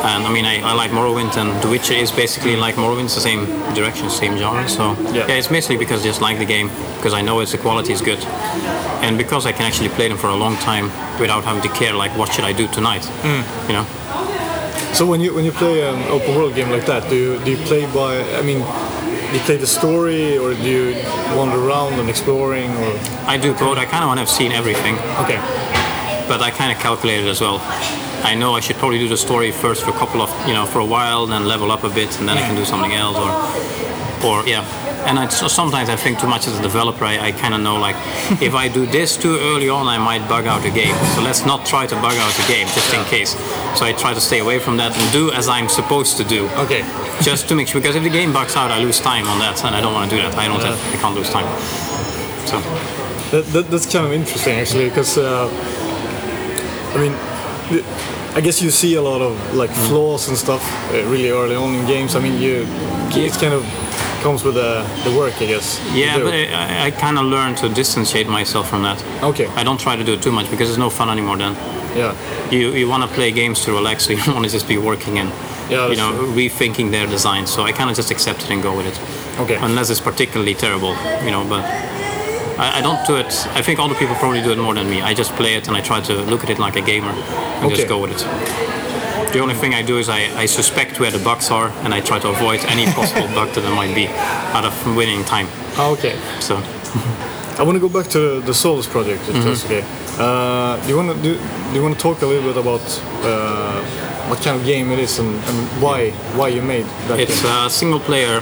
Speaker 2: And I mean, I, I like Morrowind, and The Witcher is basically like Morrowind, it's the same direction, same genre. So
Speaker 1: Yeah.
Speaker 2: it's basically because I just like the game, because I know it's the quality is good, and because I can actually play them for a long time without having to care like what should I do tonight. Hmm. You know.
Speaker 1: So when you when you play an open world game like that, do you do you play by? I mean, do you play the story, or do you wander around and exploring? Or
Speaker 2: I do both. I kind of want to have seen everything.
Speaker 1: okay,
Speaker 2: but I kind of calculated as well. I know I should probably do the story first for a couple of, you know, for a while, then level up a bit, and then I can do something else, or, or yeah. and I, so sometimes I think too much as a developer. I, I kind of know like if I do this too early on, I might bug out a game. So let's not try to bug out a game just in case. So I try to stay away from that and do as I'm supposed to do.
Speaker 1: Okay.
Speaker 2: just to make sure because if the game bugs out, I lose time on that, and I don't want to do that. I don't. Have, I can't lose time. So
Speaker 1: That, that, that's kind of interesting actually, because uh, I mean, I guess you see a lot of like
Speaker 2: Mm.
Speaker 1: flaws and stuff uh, really early on in games. I mean, you it kind of comes with the, the work, I guess.
Speaker 2: yeah, but I, I kind of learned to distanciate myself from that.
Speaker 1: okay,
Speaker 2: I don't try to do it too much because it's no fun anymore then.
Speaker 1: yeah,
Speaker 2: You, you want to play games to relax, so you don't want to just be working and
Speaker 1: Yeah,
Speaker 2: you know
Speaker 1: true.
Speaker 2: rethinking their design. So I kind of just accept it and go with it,
Speaker 1: okay,
Speaker 2: unless it's particularly terrible, you know. But I, I don't do it. I think other people probably do it more than me. I just play it and I try to look at it like a gamer and
Speaker 1: Okay.
Speaker 2: just go with it. The only thing I do is I, I suspect where the bugs are and I try to avoid any possible bug that there might be out of winning time.
Speaker 1: Ah, okay.
Speaker 2: So
Speaker 1: I want to go back to the Solus project. If
Speaker 2: Mm-hmm.
Speaker 1: that's okay. Uh, do you want to do, do you want to talk a little bit about uh, what kind of game it is and, and why why you made that
Speaker 2: It's
Speaker 1: game?
Speaker 2: a single player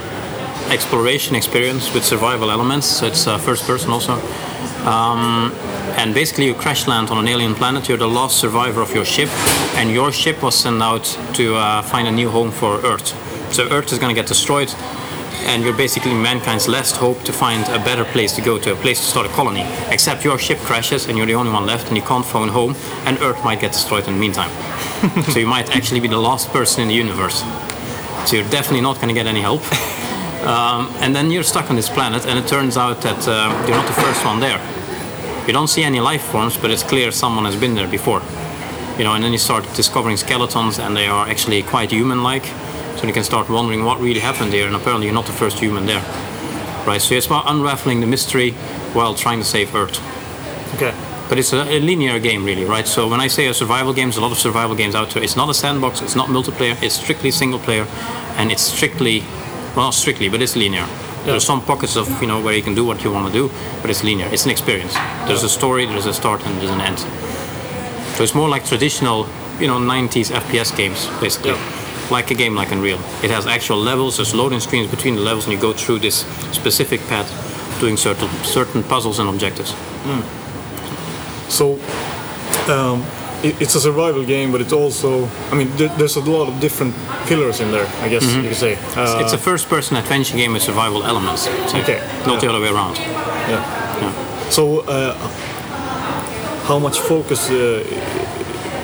Speaker 2: exploration experience with survival elements, so it's uh, first person also. Um, and basically, you crash land on an alien planet. You're the last survivor of your ship, and your ship was sent out to uh, find a new home for Earth. So Earth is going to get destroyed, and you're basically mankind's last hope to find a better place to go to, a place to start a colony. Except your ship crashes, and you're the only one left, and you can't phone home, and Earth might get destroyed in the meantime. so you might actually be the last person in the universe. So you're definitely not going to get any help. Um, and then you're stuck on this planet, and it turns out that uh, you're not the first one there. You don't see any life forms, but it's clear someone has been there before. You know, and then you start discovering skeletons, and they are actually quite human-like. So you can start wondering what really happened here, and apparently you're not the first human there. Right. So it's about unraveling the mystery while trying to save Earth.
Speaker 1: okay.
Speaker 2: But it's a, a linear game, really, right? So when I say a survival game, there's a lot of survival games out there. It's not a sandbox. It's not multiplayer. It's strictly single player, and it's strictly, well, not strictly, but it's linear. There's some pockets of you know where you can do what you want to do, but it's linear. It's an experience. There's a story, there's a start, and there's an end. So it's more like traditional, you know, 90s FPS games, basically.
Speaker 1: Yeah.
Speaker 2: Like a game like Unreal. It has actual levels. There's loading screens between the levels, and you go through this specific path, doing certain certain puzzles and objectives.
Speaker 1: So um, it's a survival game, but it's also I mean there, there's a lot of different pillars in there. I guess you could say. Uh,
Speaker 2: It's a first-person adventure game with survival elements. So
Speaker 1: Okay.
Speaker 2: Not the other way around.
Speaker 1: yeah.
Speaker 2: Yeah.
Speaker 1: So uh, how much focus uh,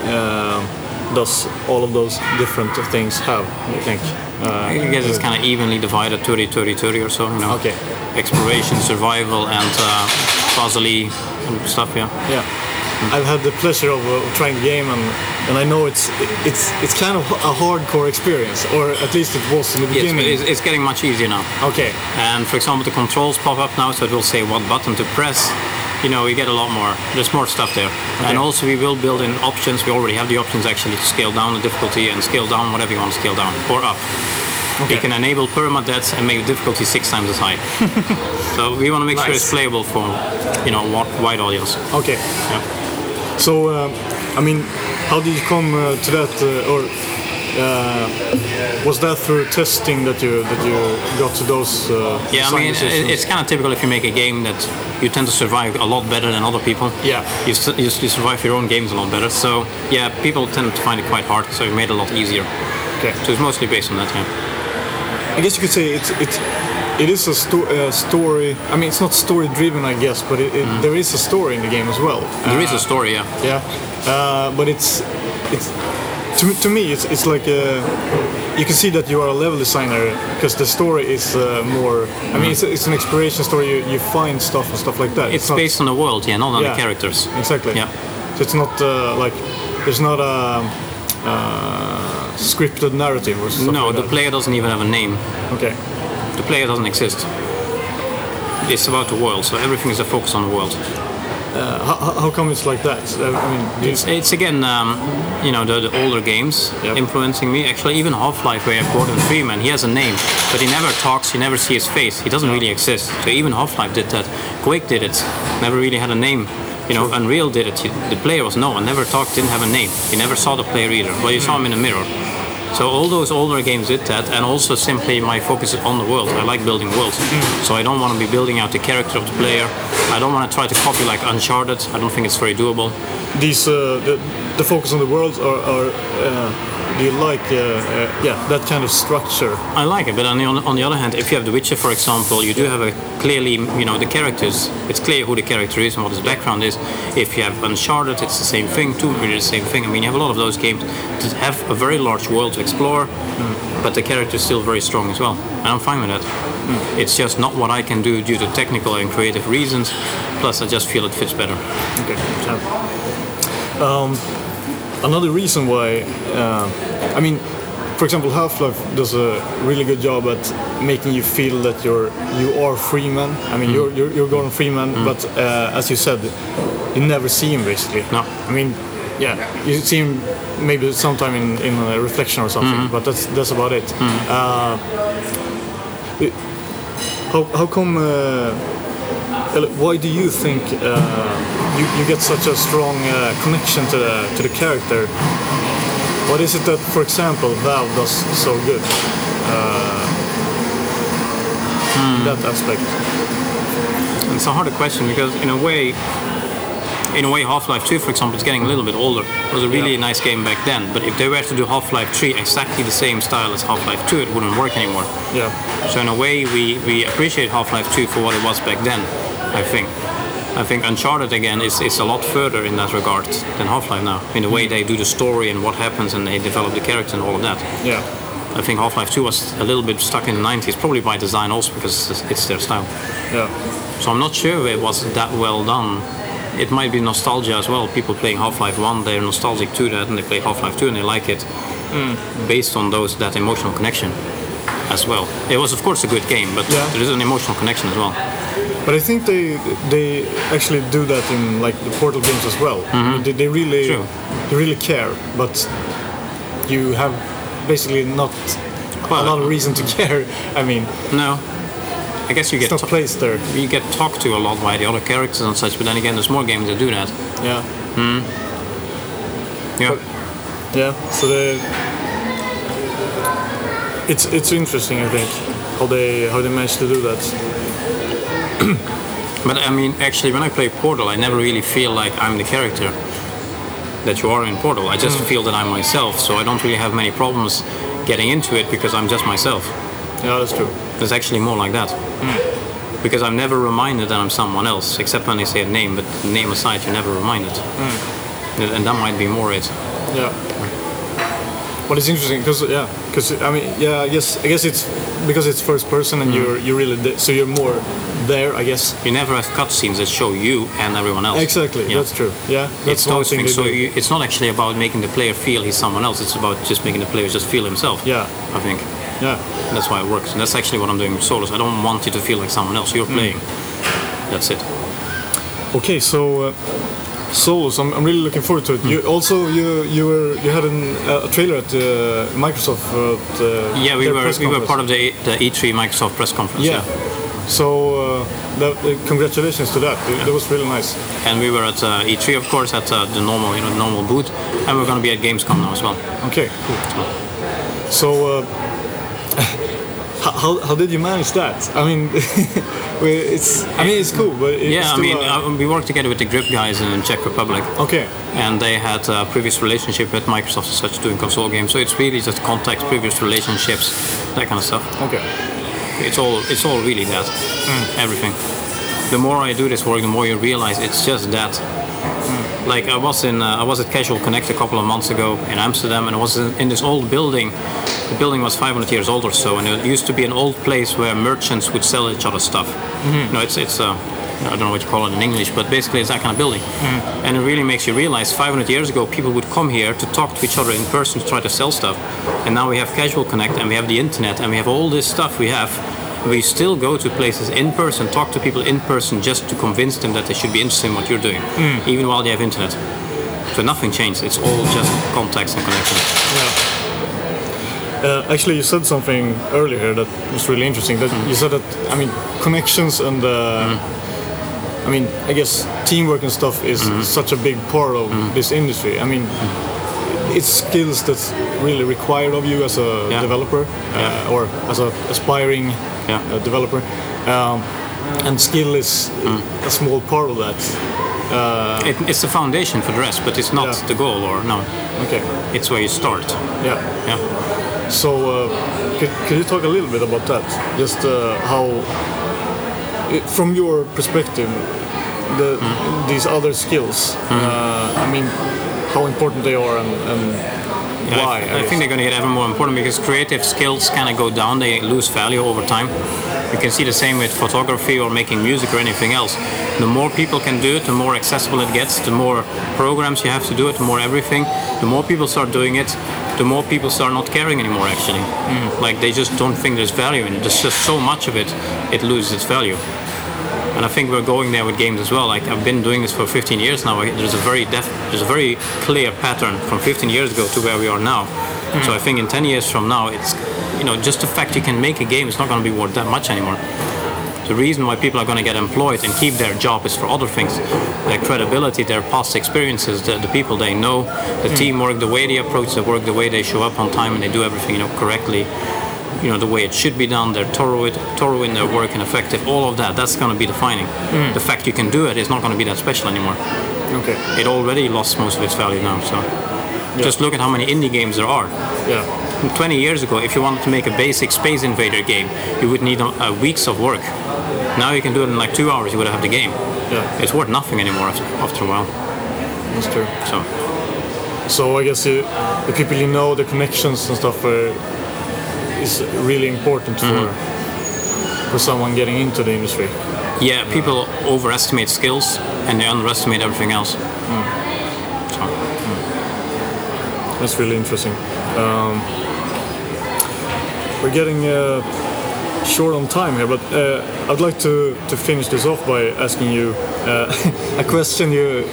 Speaker 1: uh, does all of those different things have? You think? Uh,
Speaker 2: I guess it's kind of evenly divided, 30, 30, 30 or so. You know.
Speaker 1: Okay.
Speaker 2: Exploration, survival, and uh, puzzle stuff. Yeah.
Speaker 1: Yeah, I've had the pleasure of uh, trying the game, and, and I know it's it's it's kind of a hardcore experience, or at least it was in the
Speaker 2: Yes, but
Speaker 1: beginning.
Speaker 2: it's, it's getting much easier now.
Speaker 1: okay,
Speaker 2: And for example, the controls pop up now, so it will say what button to press. You know, we get a lot more. There's more stuff there. And also, we will build in options. We already have the options actually to scale down the difficulty and scale down whatever you want to scale down or up.
Speaker 1: Okay.
Speaker 2: You can enable permadeath and make the difficulty six times as high. so we want to make sure it's playable for you know wide audience.
Speaker 1: okay.
Speaker 2: Yeah.
Speaker 1: So, um, I mean, how did you come uh, to that, uh, or uh, was that through testing that you that you got to those? Uh,
Speaker 2: Yeah, I mean,
Speaker 1: decisions?
Speaker 2: it's kind of typical if you make a game that you tend to survive a lot better than other people.
Speaker 1: Yeah.
Speaker 2: You, you, you survive your own games a lot better. So, yeah, people tend to find it quite hard, so we made it a lot easier.
Speaker 1: okay.
Speaker 2: So it's mostly based on that, yeah.
Speaker 1: I guess you could say it's it's it is a sto- uh, story. I mean, it's not story driven, I guess, but it, it, there is a story in the game as well.
Speaker 2: Mm. There is a story, yeah.
Speaker 1: Yeah, uh, but it's it's to, to me it's it's like a, you can see that you are a level designer because the story is uh, more. I mean, it's, it's an exploration story. You, you find stuff and stuff like that.
Speaker 2: It's
Speaker 1: not-
Speaker 2: based on the world, yeah, not on
Speaker 1: Yeah.
Speaker 2: the characters.
Speaker 1: exactly.
Speaker 2: Yeah.
Speaker 1: So it's not uh, like there's not a uh, scripted narrative or something.
Speaker 2: No,
Speaker 1: like
Speaker 2: the
Speaker 1: that.
Speaker 2: player doesn't even have a name.
Speaker 1: Okay.
Speaker 2: The player doesn't exist. It's about the world, so everything is a focus on the world.
Speaker 1: How, how- how come it's like that? Uh, I mean,
Speaker 2: It's, it's again, um, you know, the, the older games
Speaker 1: Yep.
Speaker 2: influencing me. Actually, even Half-Life, where you have Gordon Freeman, he has a name, but he never talks. You never see his face. He doesn't really exist. So even Half-Life did that. Quake did it. Never really had a name. You know, Unreal did it. The player was no one. Never talked. Didn't have a name. You never saw the player either. Well, you saw him in a mirror. So all those older games did that, and also simply my focus is on the world. I like building worlds, so I don't want to be building out the character of the player. I don't want to try to copy like Uncharted. I don't think it's very doable.
Speaker 1: These uh, the, the focus on the world are. are uh, you like uh, uh, yeah that kind of structure?
Speaker 2: I like it, but on the, on the other hand, if you have The Witcher, for example, you do have a clearly, you know, the characters. It's clear who the character is and what his background is. If you have Uncharted, it's the same thing. Tomb Raider, the same thing. I mean, you have a lot of those games that have a very large world to explore, but the character is still very strong as well, and I'm fine with that. It's just not what I can do due to technical and creative reasons. Plus, I just feel it fits better.
Speaker 1: Okay. So, um, another reason why, uh, I mean, for example, Half-Life does a really good job at making you feel that you're you are Freeman. I mean, you're, you're you're Gordon Freeman, but uh, as you said, you never see him basically.
Speaker 2: No.
Speaker 1: I mean, yeah, you see him maybe sometime in in a reflection or something, but that's that's about it. Uh, it- how how come? Uh, why do you think uh, you, you get such a strong uh, connection to the to the character? What is it that, for example, Valve does so good uh, in that aspect?
Speaker 2: It's a harder question because in a way, in a way, Half-Life 2, for example, is getting a little bit older. It was a really
Speaker 1: Yeah.
Speaker 2: nice game back then, but if they were to do Half-Life 3 exactly the same style as Half-Life 2, it wouldn't work anymore.
Speaker 1: Yeah,
Speaker 2: So in a way, we, we appreciate Half-Life 2 for what it was back then. I think. I think Uncharted again is, is a lot further in that regard than Half-Life now. In the way they do the story and what happens, and they develop the character and all of that.
Speaker 1: yeah,
Speaker 2: I think Half-Life 2 was a little bit stuck in the 90s, probably by design also because it's, their style.
Speaker 1: yeah,
Speaker 2: So I'm not sure it was that well done. It might be nostalgia as well. People playing Half-Life 1, they're nostalgic to that, and they play Half-Life 2 and they like it mm. based on those that emotional connection as well. It was of course a good game, but
Speaker 1: Yeah.
Speaker 2: there is an emotional connection as well.
Speaker 1: But I think they they actually do that in like the Portal games as well. Mm-hmm. They, they really
Speaker 2: True.
Speaker 1: they really care, but you have basically not a lot of reason to care. I mean,
Speaker 2: No, I guess you get
Speaker 1: not
Speaker 2: to-
Speaker 1: placed there.
Speaker 2: you get talked to a lot by the other characters and such. But then again, there's more games that do that.
Speaker 1: Yeah. Hmm.
Speaker 2: Yeah.
Speaker 1: Yeah. So the it's it's interesting, I think, how they how they managed to do that.
Speaker 2: But I mean, actually, when I play Portal, I never really feel like I'm the character that you are in Portal. I just hmm. feel that I'm myself, so I don't really have many problems getting into it because I'm just myself.
Speaker 1: Yeah, that's true.
Speaker 2: It's actually more like that. Hmm. Because I'm never reminded that I'm someone else, except when they say a name, but name aside, you're never reminded. Hmm. And that might be more it.
Speaker 1: Yeah. But it's interesting because yeah, because I mean yeah, I guess I guess it's because it's first person and you're you really th- so you're more there, I guess.
Speaker 2: You never have cutscenes that show you and everyone else.
Speaker 1: Exactly.
Speaker 2: Yeah.
Speaker 1: That's true. Yeah. That's
Speaker 2: It's
Speaker 1: one thing
Speaker 2: So you, it's not actually about making the player feel he's someone else. It's about just making the player just feel himself.
Speaker 1: Yeah.
Speaker 2: I think.
Speaker 1: yeah.
Speaker 2: That's why it works. And that's actually what I'm doing with Solus. I don't want you to feel like someone else. You're
Speaker 1: Mm.
Speaker 2: playing. That's it.
Speaker 1: Okay, so uh, Solus, I'm, I'm really looking forward to it.
Speaker 2: Hmm.
Speaker 1: You also you you were you had an, uh, a trailer at uh, Microsoft. At, uh,
Speaker 2: Yeah, we were we were part of the the E3 Microsoft press conference.
Speaker 1: Yeah. So uh, that, uh, congratulations to that. It, That was really nice.
Speaker 2: And we were at uh, E3, of course, at uh, the normal, you know, normal booth, and we're going to be at Gamescom now as well.
Speaker 1: Okay, cool. So, uh, how, how, how did you manage that? I mean, it's I mean it's cool, but it's
Speaker 2: Yeah, I mean,
Speaker 1: uh,
Speaker 2: uh, we worked together with the Grip guys in Czech Republic,
Speaker 1: okay,
Speaker 2: and they had a previous relationship with Microsoft and such doing console games. So it's really just contacts, previous relationships, that kind of stuff.
Speaker 1: okay,
Speaker 2: It's all it's all really that, everything. The more I do this work, the more you realize it's just that. Like I was in, uh, I was at Casual Connect a couple of months ago in Amsterdam, and I was in, in this old building. The building was 500 years old or so, and it used to be an old place where merchants would sell each other stuff. Mm-hmm. No, it's it's uh, I don't know what you call it in English, but basically it's that kind of building. Mm-hmm. And it really makes you realize 500 years ago people would come here to talk to each other in person to try to sell stuff. And now we have Casual Connect and we have the internet and we have all this stuff we have. We still go to places in person, talk to people in person just to convince them that they should be interested in what you're doing, mm. even while they have internet. So nothing changed. It's all just contacts and connections.
Speaker 1: yeah. Uh, actually, you said something earlier that was really interesting. That you said that I mean connections and uh, I mean I guess teamwork and stuff is such a big part of this industry. I mean, it's skills that's really required of you as a
Speaker 2: Yeah.
Speaker 1: developer
Speaker 2: Yeah.
Speaker 1: uh, or as an aspiring
Speaker 2: Yeah.
Speaker 1: uh, developer. Um, and skill is
Speaker 2: Mm.
Speaker 1: a small part of that.
Speaker 2: It, it's the foundation for the rest, but it's not
Speaker 1: Yeah.
Speaker 2: the goal, or no,
Speaker 1: Okay.
Speaker 2: it's where you start.
Speaker 1: Yeah.
Speaker 2: Yeah.
Speaker 1: So, uh, could, could you talk a little bit about that? Just uh, how, i- from your perspective, the these other skills. Uh, I mean, how important they are and, and why?
Speaker 2: I, I think they're going to get ever more important because creative skills kind of go down, they lose value over time. You can see the same with photography or making music or anything else. The more people can do it, the more accessible it gets, the more programs you have to do it, the more everything. The more people start doing it, the more people start not caring anymore actually. Mm. Like they just don't think there's value in it. There's just so much of it, it loses its value. And I think we're going there with games as well. Like I've been doing this for 15 years now. There's a very def- there's a very clear pattern from 15 years ago to where we are now. Mm-hmm. So I think in 10 years from now, it's you know just the fact you can make a game is not going to be worth that much anymore. The reason why people are going to get employed and keep their job is for other things, their credibility, their past experiences, the, the people they know, the mm. teamwork, the way they approach the work, the way they show up on time and they do everything you know correctly you know the way it should be done they're thorough, it, thorough in their work and effective all of that that's going to be defining. The fact you can do it is not going to be that special anymore.
Speaker 1: Okay.
Speaker 2: it already lost most of its value now so. Just look at how many indie games there are.
Speaker 1: Yeah.
Speaker 2: 20 years ago if you wanted to make a basic space invader game you would need uh, weeks of work. Now you can do it in like two hours you would have the game.
Speaker 1: Yeah.
Speaker 2: it's worth nothing anymore after, after a while.
Speaker 1: That's true.
Speaker 2: so.
Speaker 1: So I guess you, the people you know, the connections and stuff, uh, is really important for
Speaker 2: Mm-hmm.
Speaker 1: for someone getting into the industry.
Speaker 2: yeah people overestimate skills and they underestimate everything else so,
Speaker 1: That's really interesting. Um, we're getting uh, short on time here, but uh, I'd like to, to finish this off by asking you uh, a question you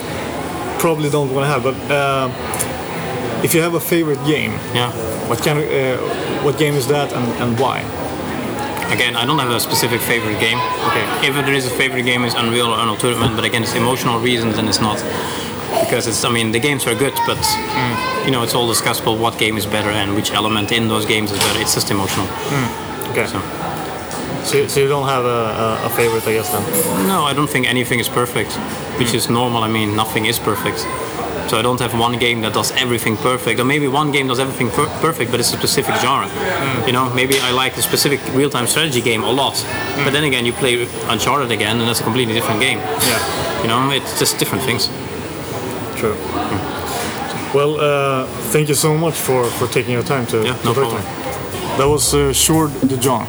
Speaker 1: probably don't want to have. But uh, if you have a favorite game,
Speaker 2: yeah
Speaker 1: what kind of uh, what game is that, and, and why?
Speaker 2: Again, I don't have a specific favorite game.
Speaker 1: Okay.
Speaker 2: If there is a favorite game, it's Unreal or Unreal Tournament. But again, it's emotional reasons, and it's not because it's. I mean, the games are good, but hmm. you know, it's all discussable. What game is better and which element in those games is better. It's just emotional. Hmm.
Speaker 1: Okay.
Speaker 2: So
Speaker 1: So, so you don't have a, a, a favorite, I guess then.
Speaker 2: no, I don't think anything is perfect, which hmm. is normal. I mean, nothing is perfect. So I don't have one game that does everything perfect, or maybe one game does everything per- perfect, but it's a specific genre. You know, maybe I like a specific real-time strategy game a lot, but then again, you play Uncharted again, and that's a completely different game.
Speaker 1: Yeah.
Speaker 2: You know, it's just different things.
Speaker 1: True. Well, uh, thank you so much for, for taking your time to,
Speaker 2: Yeah, no
Speaker 1: talk to
Speaker 2: problem.
Speaker 1: me. That was uh, Sjoerd de Jong.